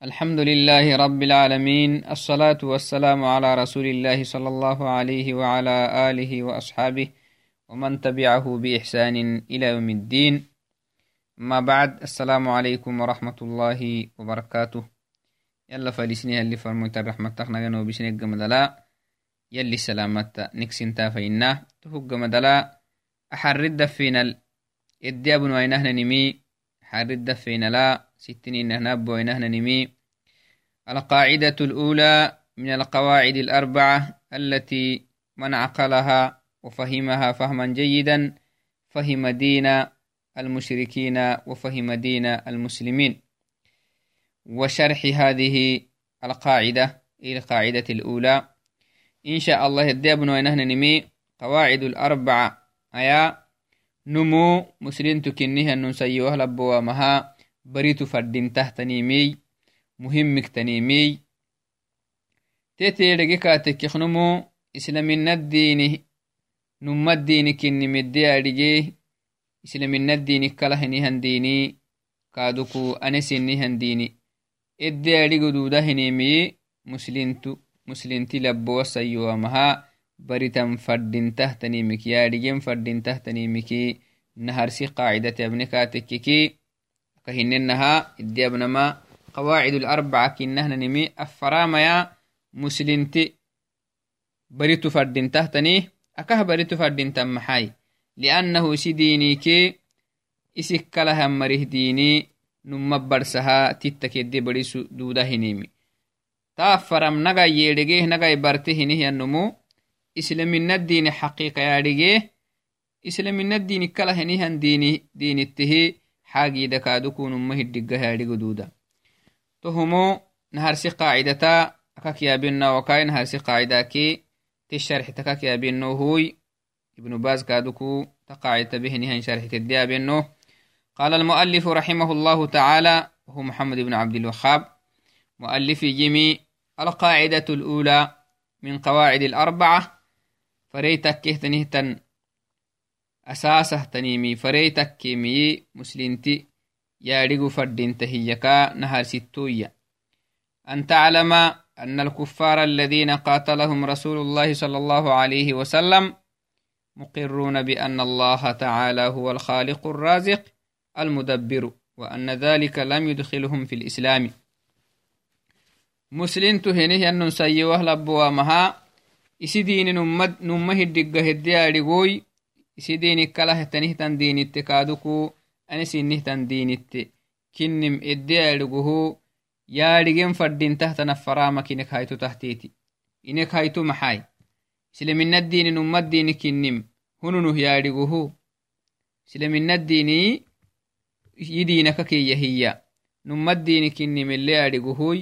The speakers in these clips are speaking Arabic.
الحمد لله رب العالمين الصلاة والسلام على رسول الله صلى الله عليه وعلى آله وأصحابه ومن تبعه بإحسان إلى يوم الدين ما بعد السلام عليكم ورحمة الله وبركاته يلا فلسني اللي فرموت الرحمة تخنا بسنك مدلا يلي سلامت نكسن تافينا تفق مدلا أحرد فينا الدياب وينهن نمي حرد لا ستين نهنب وينهن نمي. القاعدة الأولى من القواعد الأربعة التي من عقلها وفهمها فهما جيدا فهم دين المشركين وفهم دين المسلمين. وشرح هذه القاعدة إلى القاعدة الأولى. إن شاء الله يدي وينهن نمي. قواعد الأربعة أيا numu muslintu kinnihanun sayiwah labbowamahaa baritu fadhintah tanimiy muhimmik tanimiy teteedhege kaatekiknumu islaminaddiini nummaddiini kinnimiddeadhige islaminaddiini kalahinihandiini kaaduku anesinnihandiini eddeadhigoduudahinimiye muslintu muslinti labbowa sayiwamahaa baritan fadintahtanimiki yaadhigen fadintahtanimiki naharsi qaacidati abne kaatekeki كهننها الديابنما قواعد الأربعة كنهن نمي أفراميا مسلمتي بريتو فردين تهتني أكه بريتو فردين تمحاي لأنه سيديني كي إسك لها مره ديني نم برسها تتكدي بريسو دودا هنيمي تافرم نغا يدغيه نغا برته هنيه النمو إسلامنا الدين حقيقة يدغيه إسلامنا الدين كلا هنيه ديني دين التهي. xaagida kaadukunuma hiddigahaadhigoduuda tohumo naharsi qaacidata akak yaabina wakai naharsi qaacidaki ti sharxita kak yaabino huy ibnu باز كادوكو تقاعد بهنها شرح تديابينه قال المؤلف رحمه الله تعالى وهو محمد بن عبد الوهاب. مؤلف جمي القاعدة الأولى من قواعد الأربعة. تنيمي فريتك كيمي مسلنتي ياريغو فردين تهيكا نهار ستوية. أن تعلم أن الكفار الذين قاتلهم رسول الله صلى الله عليه وسلم مقرون بأن الله تعالى هو الخالق الرازق المدبر وأن ذلك لم يدخلهم في الإسلام. مسلم تهنه أن نسيوه لبوا مها isi dini numma hiddigga heddeya dhigoy isi dinik kalah tanihtan dinitte kaaduku ani sinihtan dinitte kinnim eddeya dhiguhu yaadhigen faddintah tanaffarama kinek haytu tahtiiti inek haytu maxaay islaminaddiini nummaddiini kinnim hununuh yaadhiguhu islaminaddiini yidiinaka kiyya hiyya nummaddiini kinnim ile yaadhiguhuy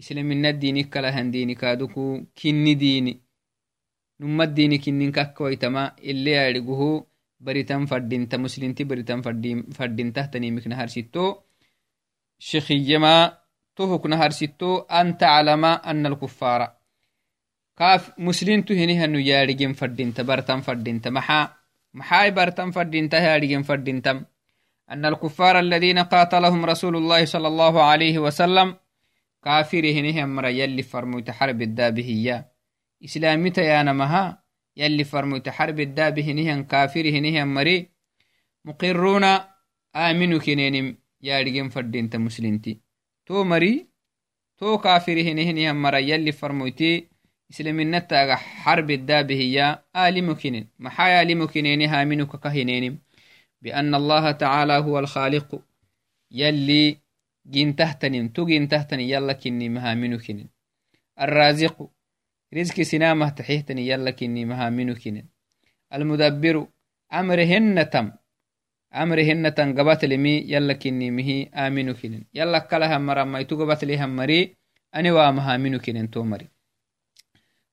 islaminaddiini kalahan diini kaaduku kinni diini numaddiini kinnin kakkawaitama ile yaadhiguhu baritan fadinta muslinti baritan fadintahtanimikna harsitto shekhiyama tohukna harsitto an taclama ana alkuffara kaaf muslintu hinihanu yaadhigen fadinta bartan fadinta maxaa maxaay bartan fadinta yaadhigen fadintam أن الكفار الذين قاتلهم رسول الله صلى الله عليه وسلم كافر هنهم يلي فرموت حرب الدابهية يانمها يلي فرموت حرب الداب هنيهن كافر هنيهن مري مقرون آمنوا كنينم يارجين فردين مسلمتي تو مري تو كافر هنيهن مرا يلي فرموتي إسلامنا تاغا حرب الداب هي آلم كنين محايا آلم كنين هامنوا كهنينم بأن الله تعالى هو الخالق يلي جنتهتنم تو جنتهتني يلا كني مهامنو كنين. الرازق رزق سنامه تحيهتني يلا كني مهامينو كنن المدبر أمرهن تم. أمرهن تم قبات لمي يلا كني مهي آمينو كنن يلا كلها مرا ما يتو قبات لهم مري أني وامهامينو كنن تو مري.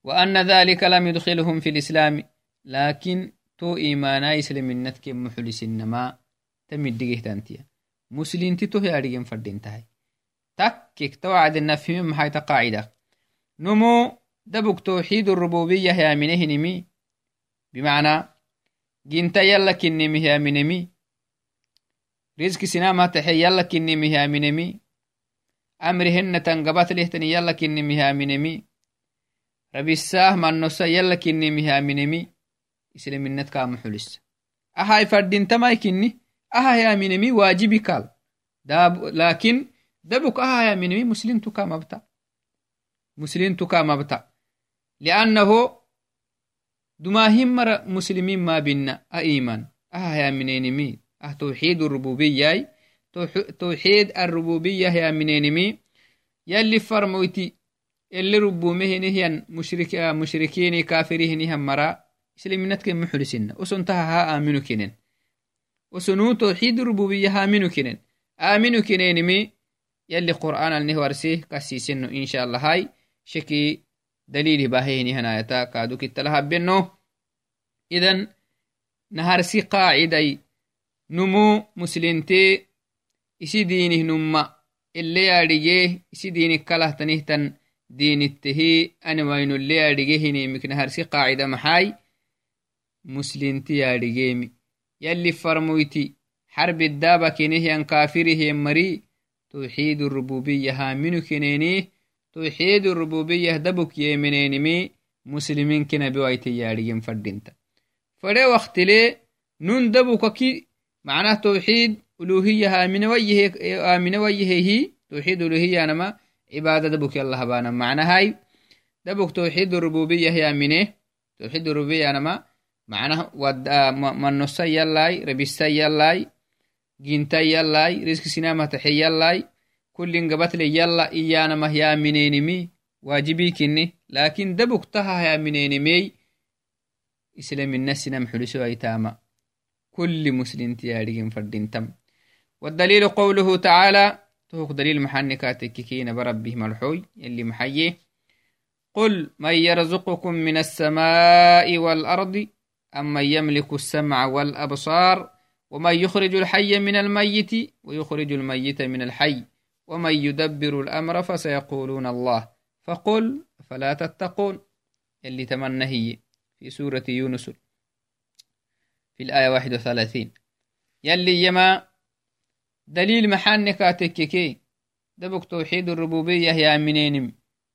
وأن ذلك لم يدخلهم في الإسلام لكن تو إيمانا يسلم النتك محلس النما تمدقه تانتيا مسلين تتو هي فردين تهي. تكك توعد النفهم محاية قاعدة نمو dabuk tawxiid rububiya hiyaminehinimi bimacnaa ginta yala kinimi hiyaminemi riski sinamataxe yala kinimi hiyaminemi amri henatan gabat lehtani yala kinimi hiyaminemi rabisaah mannosa yala kinimi hiyaminemi isleminad kaama xulisa ahai faddintamai kinni aha hiyaminemi waajibi kal laakin dabuk aha hiyaminemi muslintu kaamabta muslintu kaamabta kamabta liannahu dumahin mara muslimin ma bina a iman ahayaminenimi ah توحيد الربوبية توحيد الربوبية يا منينمي يلي فرمويتي اللي ربومه نهيان مشرك مشركين كافرين هم مرا اسلامنت كن محلسين وسنتها ها امنو كنن وسنو توحيد الربوبية امنو كنن امنو كنن مي يلي قرآن النهورسي كسيسن ان شاء الله هاي شكي دليل باهيني هنايتا كادو كتلها بنو اذن نهارسي قاعدة نمو مسلمتي isi diinih numma ile yaadhigee isi diinik kalahtanihtan diinittehi aniwainole yaadhige hinimikna harsi qaacida maxaay muslinti yaadhigeemi yalli farmoyti xarbiddaaba kenehyan kaafirihyen mari توحيد الربوبية هامنو كنيني توحيد الربوبية دبك يمنينمي مسلمين كنا بوايتي ياريين فردينتا فده وقت لي نون دبك كي معناه توحيد ألوهية آمنة ويه tawxiid rububiyah dabuk yeminenimi musliminkinabewaytiyaadhigen fadhinta fadhe waktile nun dabukaki macnah tawxiid uluhiyaha aaminawayahehi tawxiid uluhiyanama cibaada dabuk yalahabana macnahay dabuk tawxiid rububiyah yaamine tawxiid rububiyanama macnah manosay yallai rabisay yallai gintai yallai riski sinamataxe yallai واجبي كني. لكن دبك تها هي آمنينمي إسلام الناس نمحلسوا أيتاما كل مسلم تياريهم فردين تم. والدليل قوله تعالى توك دليل محنكاتك كينا بربه مرحوي اللي محيي. قل من يرزقكم من السماء والأرض أم من يملك السمع والأبصار ومن يخرج الحي من الميت ويخرج الميت من الحي. ومن يدبر الأمر فسيقولون الله. فقل فلا تتقون. اللي تمنى هي في سورة يونس. في الآية 31 يلي يما دليل محانك تككي دبك توحيد الربوبية يا منينم.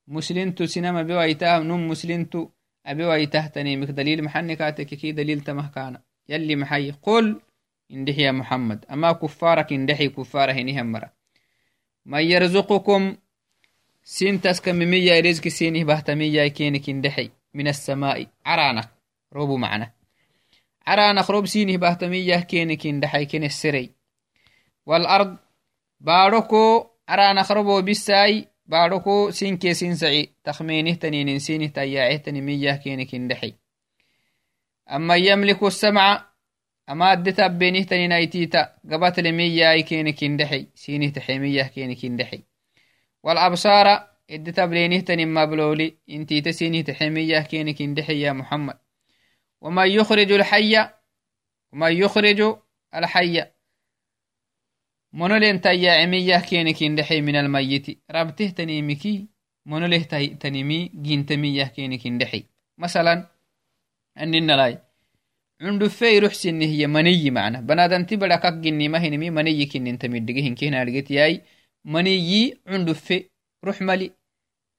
مسلمتو سينما بوايتاه نم مسلمتو أبوايتاه تنيمك. دليل محانك تككي دليل تمهكانا. يلي محي. قل اندح يا محمد. أما كفارك إندحي كفاره نهم ما يرزقكم سين تسكم مية رزق سينه بهتمية كينك اندحي من السماء. عرانك روبو معنا. عرانك روب سينه بهتمية كينك اندحي كين السري. والأرض باركو أرانا خربو بالساي باركو سينكي سينسعي تخمينه تنين لمية أي كينك اندحي سينه تحيميه كينك اندحي والأبصار إدتا بلينه تنين مبلولي انتي تسينه تحيميه كينك اندحي يا محمد. وما يخرج الحي وما يخرج الحي. monolen tayyacimiyah kenikindhexey min almayiti rabteh tanimiki monoleh tanimi gintamiyah kenikindhexey masalan aninalai cundufe iruxsinihiya maniyi macna banadanti badakak ginnimahinimi maniyi kinintamidige hinkehnadgetiyai maniyi cundufe rux mali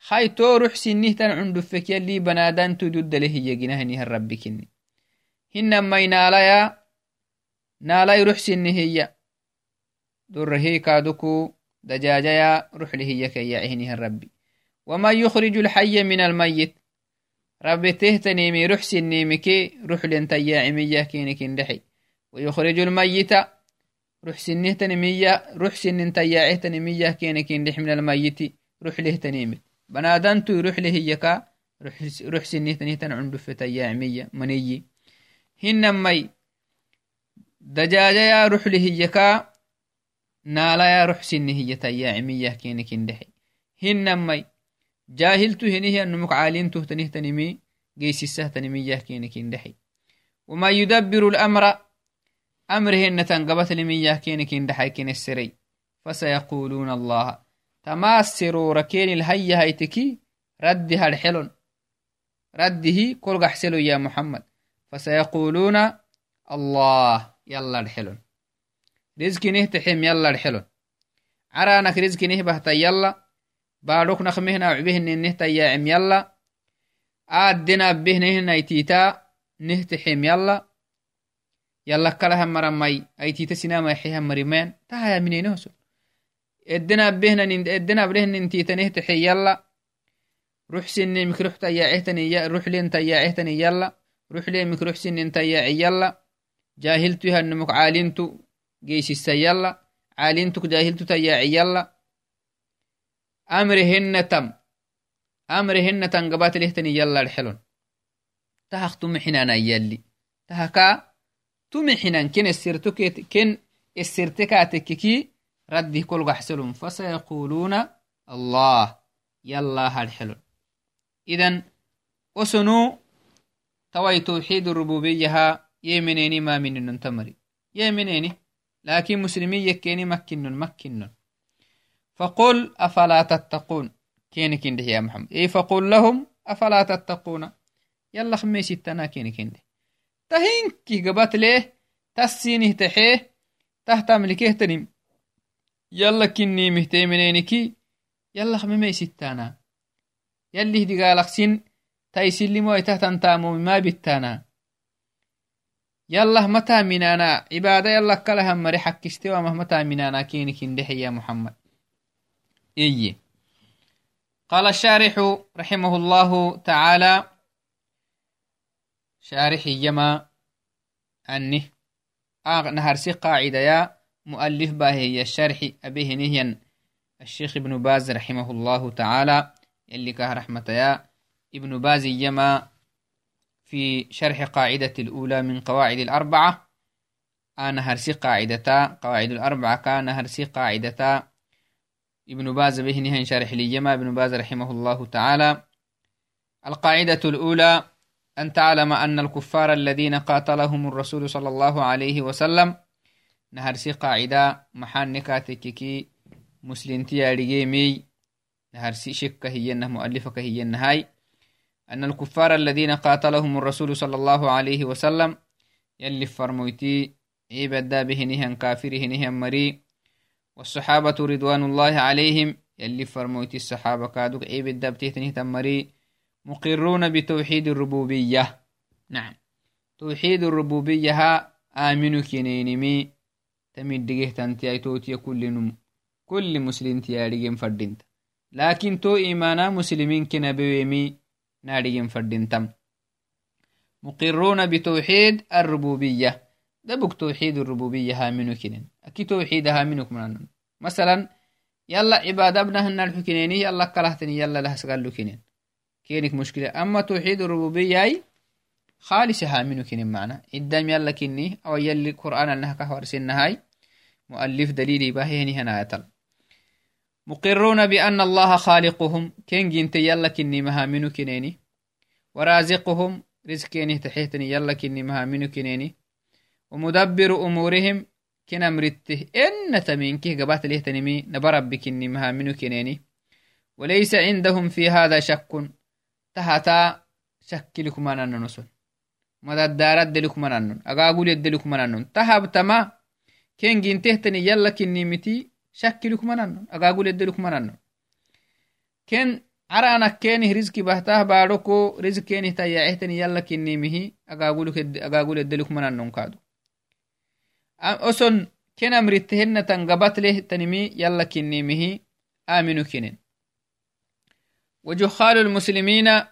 hay to ruxsinihtan cundufek yali banadantu duddalehiya ginahinihan rabbi kinni hinamainaalaya naalai ruxsinihiya درهي كادوكو دجاجيا روح لهي كيعهنها الربي وما يخرج الحي من الميت ربي تهتني روح سنيمكي روح لنتيا عمية كينك اندحي ويخرج الميت روح سنه تنمية روح سن تياعه تنمية كينك اندح من الميت روح له تنيمك بنادنتو روح له يكا روح روح سنه تنه تنعند في تيا عمية مني هنمي دجاجة روح له يكا naalaya ruxsinni hiyatayyaacimiyah kenikindhexe hinamai jaahiltu henihi anumuk caalintuhtanihtanimi geysisahtanimiyah kenikindhexe وما يدبر الأمر أمره إنتن قبت لمياه كينك إندحي كين السري فسيقولون الله تماسروا ركين الهي هيتكي ردها الحلن رده كل حسلوا يا محمد فسيقولون الله يلا الحلن رزقي نهتحم يلا الحلو caranak rizkinih bahtan yalla baadhoknak بارك نخمهنا عبهن نهتا يا عم يلا. آدنا بهنهن أي تيتا نهت حيم يلا. يلا كلها مرمي. ايتيتا سينما يحيها مرمين. تها يا مني نوسو إدنا بهنا نند إدنا برهن نتيتا نهت حي يلا. روح سن مكروح تايا تيا عهتني يا روح لين تيا عهتني يلا. روح لين مك روح سن تيا يلا. جاهلتها نمك عالنتو. جيش السيلا عالنتك جاهلتو تيا يلا, يلا. أمرهن تم. أمرهن تم قبات الهتني يلا الحلون. تهاق تمحنان يلي. تهاقا تمحنان كن السيرتك كن السيرتكاتك كي ردي كل غحسلون فسيقولون الله. يلا هالحلون إذن وسنو توي توحيد الربوبية ها يمنيني ما من النتمري يمنيني. لكن مسلمي يكيني مكنن مكنن. فقل أفلا تتقون؟ كيني كنده يا محمد. إيه فقل لهم أفلا تتقون؟ يلا خميسي التنا كيني كنده تهينكي قبات ليه؟ تسينه تحيه؟ تهتم لكيه تنم يلا كني مهتمنينكي يلا خميسي التنا يلي هدي قالك سين تايسلمو تهتن تامو ما بالتنا يلا متى منانا عبادة يلا كلها مري حكستي وما متى منانا كيني كنده يا محمد. إيه قال الشارح رحمه الله تعالى شارح يما أني. آغ نهرسي قاعدة يا مؤلف باهي الشرح أبيه نهيا. الشيخ ابن باز رحمه الله تعالى يلي كه رحمة يا ابن باز يما في شرح قاعدة الأولى من قواعد الأربعة. أنا هرسي قاعدتا قواعد الأربعة كان هرسي قاعدتا ابن باز به نهن شارح ليما ابن باز رحمه الله تعالى. القاعدة الأولى أن تعلم أن الكفار الذين قاتلهم الرسول صلى الله عليه وسلم نهرسي قاعدة محان نكاتككي مسلم تياريجيمي نهرسي شكة هي أنه مؤلفة هي النهاي أن الكفار الذين قاتلهم الرسول صلى الله عليه وسلم يلي فرمويتي عبدا به نهن كافره نهن مري والصحابة رضوان الله عليهم يلي فرمويت الصحابة كادوك عيب الدبتيه تمري مقرون بتوحيد الربوبية. نعم. توحيد الربوبية ها آمنوا كنينمي تمد دقيه تنتي توتي كل نم كل مسلم تياريجين فردينت لكن تو إيمانا مسلمين كنبويمي ناريجين فردينتم مقرون بتوحيد الربوبية. دبك توحيد الربوبية هامنو كنين؟ أكي توحيد هامنك منن مثلا يلا عبادة ابنهن الحكينيني يلا كلهتني يلا لها سقالو كنين كينك مشكلة. أما توحيد الربوبية أي خالص هامنو كنين معنا. إدام يلا كني أو يلي القرآن أنها كهور سنهاي مؤلف دليلي باهيني هنا يتل. مقرون بأن الله خالقهم. كين جنت يلا كني مهامنو كنيني ورازقهم رزقيني تحيتني يلا كني ومدبر أمورهم مها منو كنيني وليس عندهم kinamrittih ennatamnkih gabatalihtanimi naba rabbikini mahaminu keneni walaysa cindahum fi hada shakkun. Tahata shakkilikmananonoson madadaaraddelikmanannon agaguleddelikmanannon tahabtama kengintehtani yalla kinimiti shakkilikmanannon agaguleddelikmanannon ken caraanakkenih rizki bahtah baadhoko rizkenih tayyaacehtani yalla kinimihi agaguleddelikmanannon kaadu oson ken amrittehenatan gabatleh tanimi yala kinimihi aminu kinen وجخال المسلمين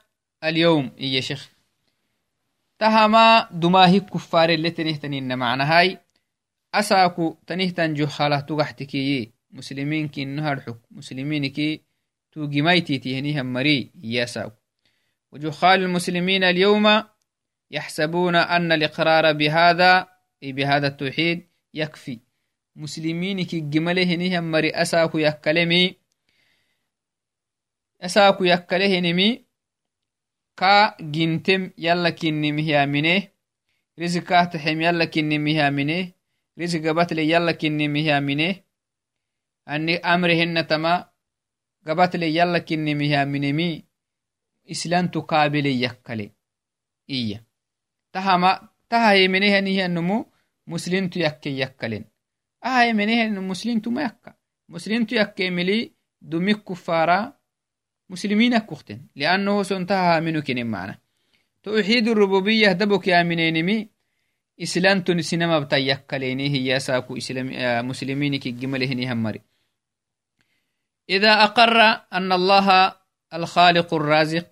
اليوم إيه شيخ. تهما دماهي كفار اللي تنهتنين معنى هاي. أساكو تنهتن جخالة تغحتكي. مسلمين كي نهر حك. مسلمين كي توقميتي تهنيها مري. ياساكو وجخال المسلمين اليوم يحسبون أن الإقرار بهذا بهذا التوحيد يكفي. مسلمين كي جمله هنيها مري أساكو يكلمي أساكو يكله نمي كا جنتم يلا كنمي يامنه رزقه تحم يلا كنمي يامنه رزق بطل يلا كنمي يامنه أني أمرهن تما قبطل يلا كنمي يامنمي إسلام تقابل يكلي. إيه تهما تها يمنه نيه النمو مسلمtu yakke yakkalen aha menehen muslimtuma yakka مسلمتو يكملي دمك كفارا مسلمين كختن لأنه سنتها منو كنين معنا. توحيد الربوبية دبك يا منينمي. إسلانتو سينما بتيكليني هي ساكو إسلام مسلمين كي جمله همري إذا أقر أن الله الخالق الرازق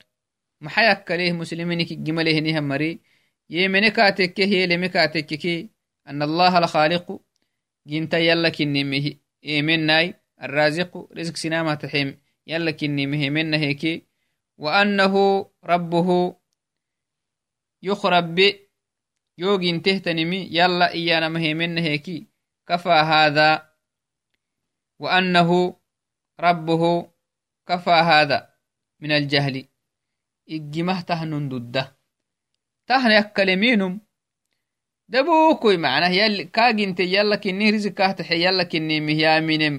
محيك له مسلمين كي جمله همري يمنكاتك هي لمكاتك أن الله الخالق. جنت يلا كنمه إيمناي الرازق رزق سنامة تحيم. يلا كنمه من هيك. وأنه ربه يخرب بي. يوجين تهتنمي يلا إيانا مهمن هيك. كفى هذا. وأنه ربه كفى هذا من الجهل. إجمه تهنن tahnak kaleminum dabukoi manah kaginte yalla kinih rizikahtaxe yalla kinimih yaminem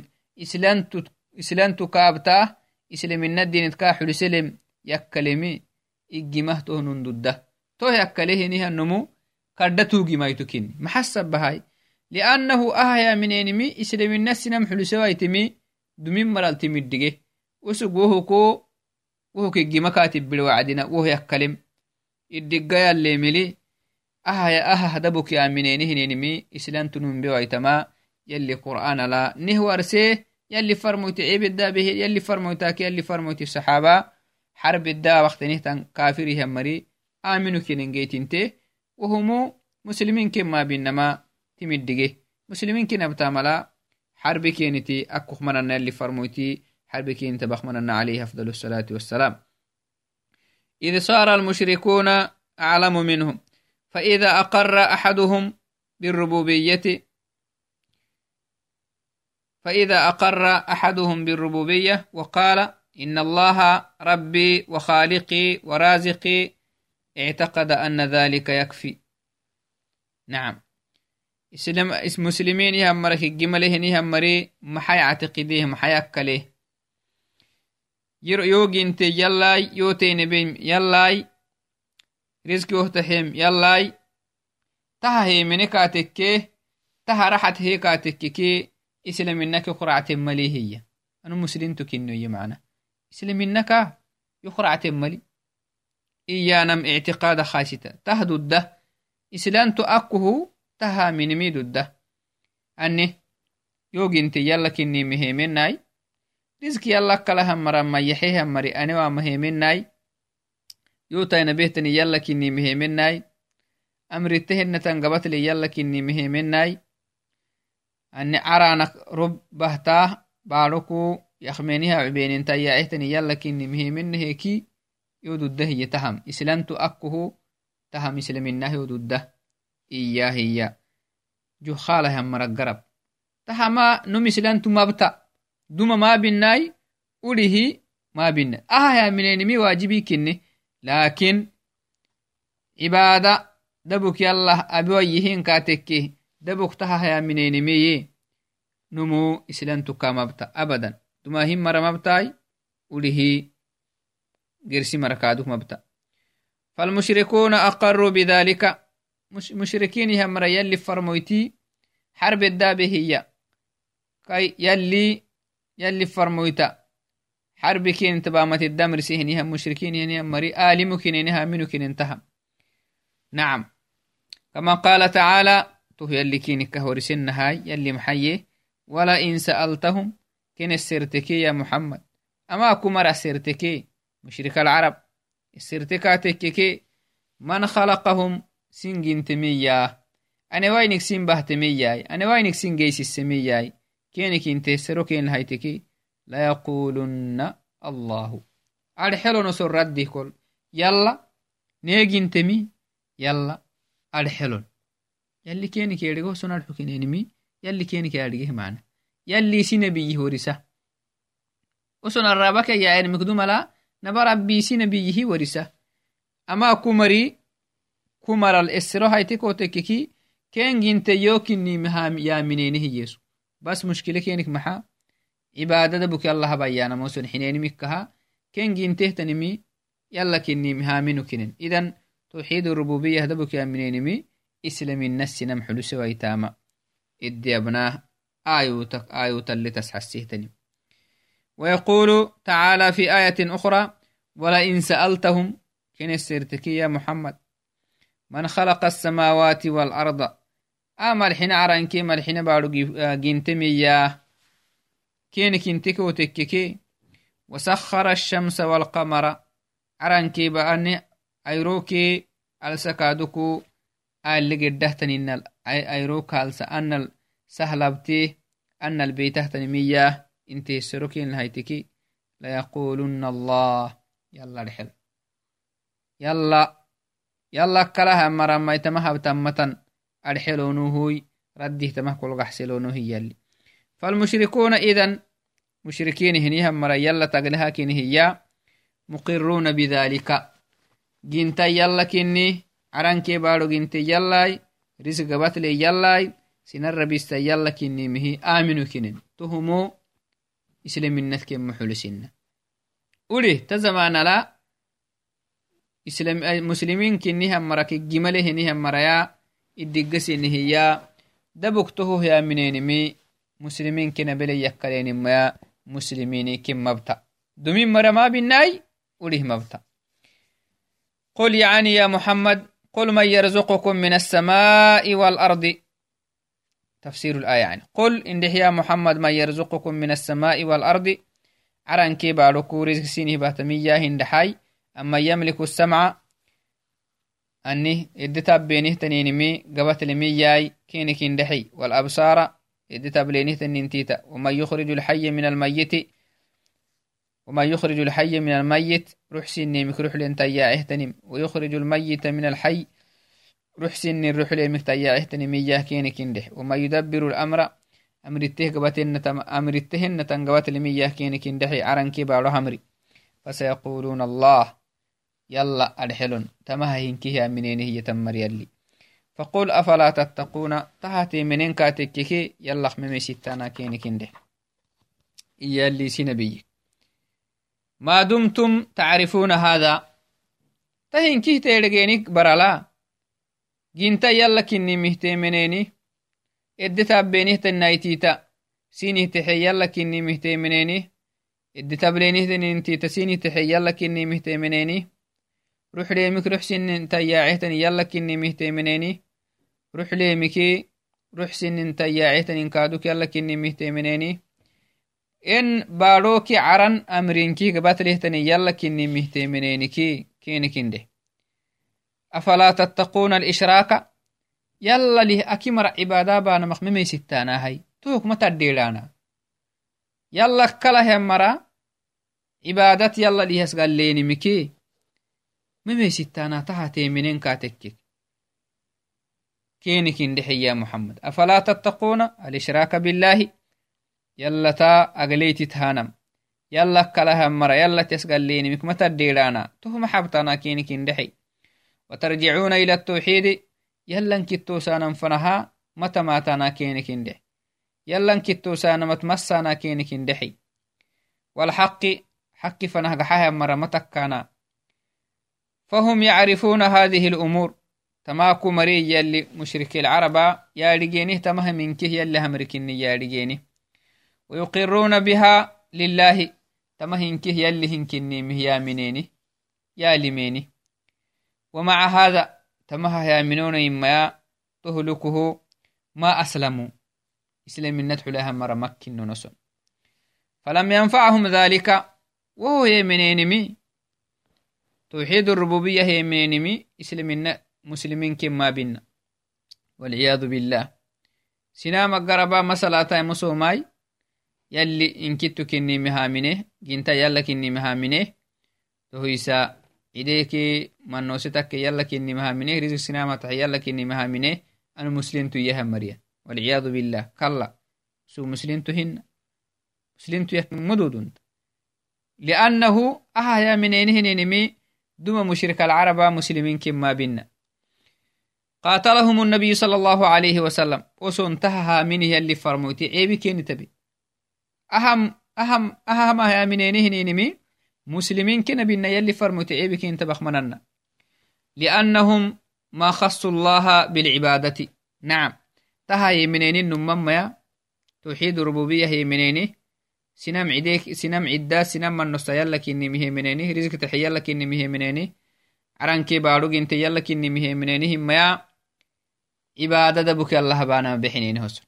islantu kaabtaah islaminadinit kaa xuliselem yakkalemi igimah tohnun dudda toh yakkalehinihanumu kadda tuugimaytu kini maxasabahay liannahu ahayaminenimi islamina sinam xulisewaitimi dumin maraltimiddige usug wohuko wohuk igima kaatibbil wacdina woh yakkalem. حلسوا يتمي دمين مرال تمدقه وسق وهو كو وهو كي مكاتب بالوعدنا وهو يكلم الدقايا اللي ملي أها أها هدبك يا منينهنينمي إسلام تنم بويتما يلي قرآن لا نهوارسيه يلي فرموت عيب الدابه يلي فرموتاك يلي فرموت الصحابة حرب إذ صار المشركون أعلم منهم. فإذا أقر أحدهم بالربوبية فإذا أقر أحدهم بالربوبية وقال إن الله ربي وخالقي ورازقي اعتقد أن ذلك يكفي. نعم. مسلمين يهم مرك الجمله يهم مري محي اعتقديه محي أكله ير يوجي انت يلاي يوتين بيم يلاي رزق يهتهم يلاي تها هي منكاتك تها رحت هي كاتك اسلام انك قرعت ملي هي أنا مسلم تكنو معنا إسلام انك يقرعت ملي إيانم اعتقاد خاشتا تهدو الده إسلام تأكه تها من riskiyalla kalaha mara mayaxeha mari aniwa mahemenai yotainabehtani yalla kinni mehemenai amritehenatan gabatle yalla kinni mehemenai ane caranak rob bahtaa baadhoku yakmeniha cubeenintayaehtani yalla kini mehemenaheki yodudahiye taham. Islantu akkuhu taham islaminah yodudah iyahiya hiya juhalahan garab. Tahama num islantu mabta. واجبي كني لكن عبادة دبك يلا أبي ويهين كاتكي دبك تها يا منين مي نمو إسلامت كمبتا أبدا دوما هم مر مبتاي أوليه قرسي مركادوك مبتا فالمشركون أقروا بذلك مش مشركين هم يلي فرمويتي حرب الدابه هي كي يلي فرمويتا. حرب كين تبامت الدمر سهني هم مشركين يعني مري آلم كنينها منو كن انتهى نعم. كما قال تعالى تو يلي كين كهورسن هاي يلي محيي ولا إن سألتهم كن السرتكي يا محمد. أما كمر السرتكي مشرك العرب استرتكاتككي من خلقهم سنجين تميا أنا وينك سين بهتمياي أنا وينك سين جيس كينك انت سروكين هايتكي لا يقولن الله. أرحلو نصر ردي كل. يلا نيجين تمي يلا أرحلون يلي كينك يرغو سنر حكينينمي يلي كينك يرغيه معنا يلي سنبيه ورسه وسنر رابك يا عين مكدوم لا naba rabbisi nabiyihi warisa ama kumari kumaral esero haite kotekeki kenginte yokinimyaminenihiyesu bas mushkile kenik maxa cibaadada buki allah bayyanamoson xinenimikkaha kengintehtanimi yalla kinimhaminu kinen idan توحيد الربوبية هذا بك يا منينمي إسلام الناس نم حلوس ويتاما. إدي أبناه آيوتك آيوتا لتسحسيهتني ويقول تعالى في آية أخرى ولئن سألتهم كن السرتكي يا محمد. من خلق السماوات والأرض أمر حين أرانكي مر حين بارو جنتمي يا كين كنتك وتككي وسخر الشمس والقمر. أرانكي بأني أيروكي ألسكادكو اللي قدهتني إن أيروك ألس أن سهلبتي أن البيتهتني مياه انتي سروكين هايتكي ليقولن الله. يلا رحل. يلا يلا أرحلونهوي رده تمه كل قحسلونه يلي. فالمشركون إذن مشركين هنيها مرا يلا تقلها كن هي مقرون بذلك. جنتا يلا كني عران بارو جنتا يلا رزق بطلي يلا سنر بيستا يلا كني مهي آمنو كنن تهمو إسلام النثك محلسين أولي ما مسلمين كم مبتا دمين مرا ما بالناي أوليه مبتا قل يعني يا محمد قل من يرزقكم من السماء والأرض تفسير الآية يعني قل إن يا محمد من يرزقكم من السماء والأرض عران كي باركو رزق سينه باتمية هندحاي أما يملك السمع أني إدتاب بينه تنينمي قبت لمياي كينك هندحي والأبصار إدتاب لينه تنينتيتا وما يخرج الحي من الميت وما يخرج الحي من الميت روح سيني مكروح لنتيا اهتنم ويخرج الميت من الحي روح سن روح لي مكتايا إهتني. مياه كيني كنده وما يدبر الأمر أمر الته قبتن أمر التهن تنقبت لمياه كيني كنده عرن كبار همري. فسيقولون الله. يلا أرحلون تمها هنكيه منين هي تمر يلي فقل أفلا تتقون تهاتي منين كاتككي يلا خممي ستانا كيني كنده يلي سنبي ما دمتم تعرفون هذا تهنكيه تيرجينيك برلا ginta yalla kinni mihteemeneeni eddetaabbenihtannaitiita sinihtaxe yalla kinni mihteemeneeni eddetableenihtanintiita sinihtaxe yalla kinni mihteemeneeni ruxleemik ruxsinintayyaacehtani yalla kinni mihteemeneeni ruxleemiki ruxsinintayyaacehtani kaaduk yalla kinni mihteemeneeni en baadhooki caran amrinki gabatlehtani yalla kinni mihteemeneeniki keenikinde أفلا تتقون الإشراك يلا له أكمر عبادة بانا مخممي ستانا هاي توك متديرانا يلا كلا مرا عبادت يلا له اسقال ليني مكي منين كاتكك كينك اندحي يا محمد أفلا تتقون الإشراك بالله يلا تا أغليتي تهانم يلا كلا مرا يلا تسقال ليني مك متديرانا تو محبتنا كينك اندحي وترجعون إلى التوحيد يلن كتو سانا فنها متى ماتنا كينك اندح يلن كتو سانا متمسانا كينك اندحي والحق حق فنه قحاها مرة متكانا فهم يعرفون هذه الأمور. تماكو مري يلي مشرك العرب يا رجينه تمه منك يلي همركني يا رجينه ويقرون بها لله تمهنك يلي هنكني مهيا منيني يا لميني ومع هذا تمها يامنون إما تهلكه ما أسلموا. إسلام ندحو لها مرة مكن نسون فلم ينفعهم ذلك وهو يمنينمي توحيد الربوبية يمنينمي إسلام مسلمين كما بنا والعياذ بالله سنام قربا مسألة مسوماي يلي إن كنت كني مهامنه جنتا يلا كني مهامنه تهيسا ideki manosetake yala kini mahamine rizq sinamatax yala kini mahamine anu muslintu yaha mariya walciyadu billah kalla su muslintu hina muslintu yak mududunta liannahu ahaya minenihinenimi duma mushrik alcaraba muslimin kima bina قاتلهم النبي صلى الله عليه وسلم. وسنتها منه يلي فرموتي. عيبي كيني تبي؟ أهم أهم أهم يا منينه نينمي. مسلمين كنا بنا يلي فرمت عيبك انت بخمننا لأنهم ما خصوا الله بالعبادة. نعم. تهاي منين نمم يا. توحيد ربوبية هي sinam cidee sinam manosa sinammannosta yala kinimihemineni rizktaxe yala kinimihemineni caranke baadhuginte yala kinimihemineni himmaya cibaadada buke allahabaanama bexineni hoson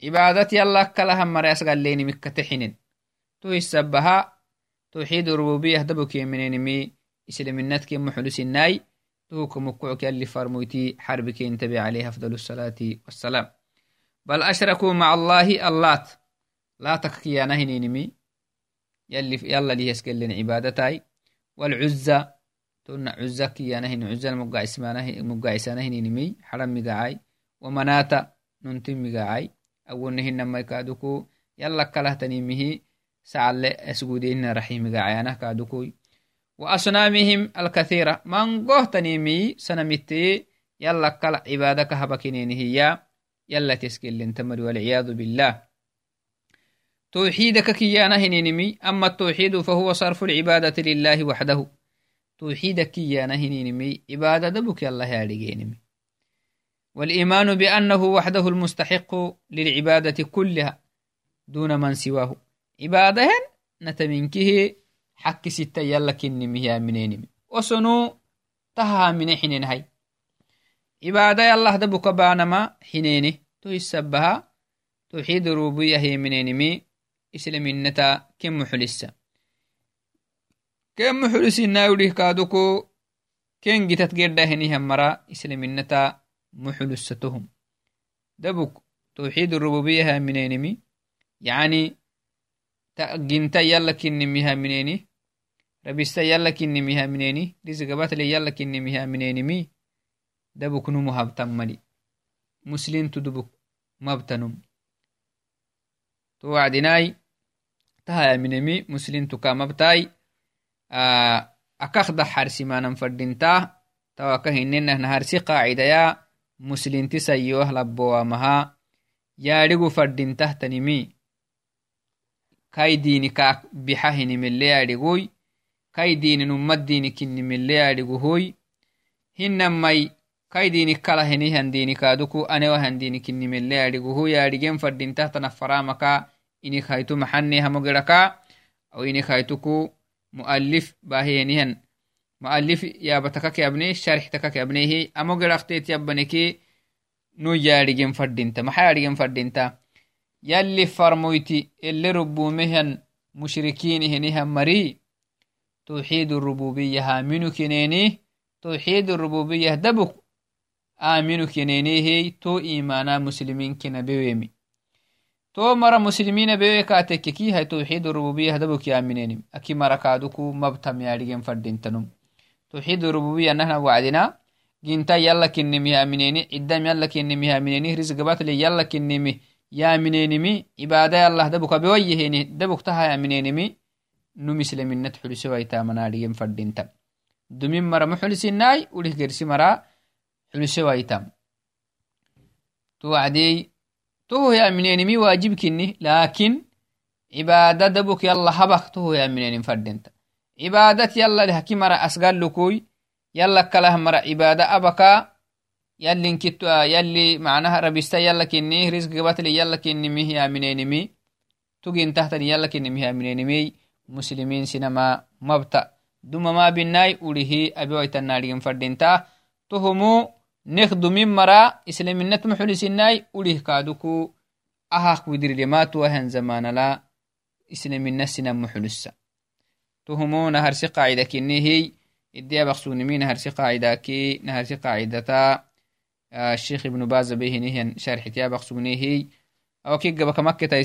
cibaadat yala akkalahamare asgallenimikkatexinen to hisabaha tawxiid rububiyah dabukeminenimi islaminadke maxulusinai tuhuka mukucuk yali farmoyti xarbikentabe caleyh afdal الsalaati wassalaam bal ashrakuu maca allahi allaat. لا تككيانا هنينمي يلي يلا لي يسكلن عبادتاي والعزة تون عزة كيانا هن عزة هنينمي حرم مقعاي ومناتا ننتم مقعاي أول نهن ما يكادوكو. يلا كله تنيمه سعل أسجودين رحيم مقعانا كادوكوي. وأصنامهم الكثيرة. من قه تنيمي سنمتي يلا كلا عبادك هبكنين هي يلا تسكلن تمر والعياذ بالله. توحيدك كيانا هنينمي أما التوحيد فهو صرف العبادة لله وحده. توحيدك كيانا هنينمي عبادة دبك الله يارجينمي والإيمان بأنه وحده المستحق للعبادة كلها دون من سواه. عبادة نتمنكه حق ستة يلا كنمي يا منينمي وسنو تها من حنين هاي عبادة يلا دبك بانما حنيني. تو السبها توحيد الربوبية هي منينمي islaminata ken muxulisa ken muxulisinaa yudih kaaduko ken gitat gedahenihan mara islaminata muxulusatohum dabuk توحيد الربوبية منينمي يعني ginta yalla kinnimiha mineni rabista yalla kinnimiha mineni risgabatle yalla kinnimiha minenimi dabuknumu habtan mali muslintu dubuk mabtanum to wacdinai tahayaminemi muslintukamabtai akakda harsimanan fadinta tawakahinenahna harsi qaacidaya muslinti sayowah labbowamaha yaadhigu fadintahtanimi kai dini kak bixa hinimile yaadhigoi kai dinin ummad dini kinnimile yaadhiguhoi hinnamai kai dini kala hinihan dini kaaduku anewahan dini kinimile yaadhiguhu yaadhigen fadintahtana faramaka inik haytu maxane hamogedaka au inik haytuku mualif bahiyenihan mualif yabatakak yabne sharح takak yabnehi amogedaktet yabaneki nu yaadigen fadinta maxa yaadigen fadinta yalli farmoyti ele rubumehan mushrikiinihenihan mari توحيد الربوبية هامنو كنيني توحيد الربوبية دبك آمنو كنيني تو إيمانا مسلمين كنا بويمي to mara muslimina bewe katekkeki hay tawxid rububiya hadabuk yamineni aki mara kaaduku mabtam yaadigen fadintanum tawxid rububiya nahna wacdina ginta yalla kinnimi yamineni ciddam yalla kinnimi yamineni risgabatle yalla kinnimi yaminenimi ibada yallah dabuka bewayyeheni dabuk taha yaminenimi nu misliminat xulisewaitamanaadigen fadintam dumin mara muxulisinai ulih gersi mara xulisewaitam to wacdei toho yaminenimi waajib kinni lakin cibaada dabuk yalla habak toho yaminenin fadenta cibaadat yalla haki mara asgallukuy yalla kalah mara cibaada abaka yallinkit yalli macnaha rabista yalla kinni risgibatli yalla kinnimih yaminenimi tugintahtan yalla kinnimih yaminenimi muslimin sinama mabta dumama binai urihi abiwaitannadigin fadinta tohumu nekdumin mara islaminat muxulisinai ulih kaaduku ahak widiridematuahan zamanala islamina sinan muxulisa tuhumu naharsi qaacida kinihi idiabaqsunimi naharsi qaacidaki naharsi qaacidata الشيخ ابن باز بهنه شرح كتاب سبنيه أو كي جبك مكة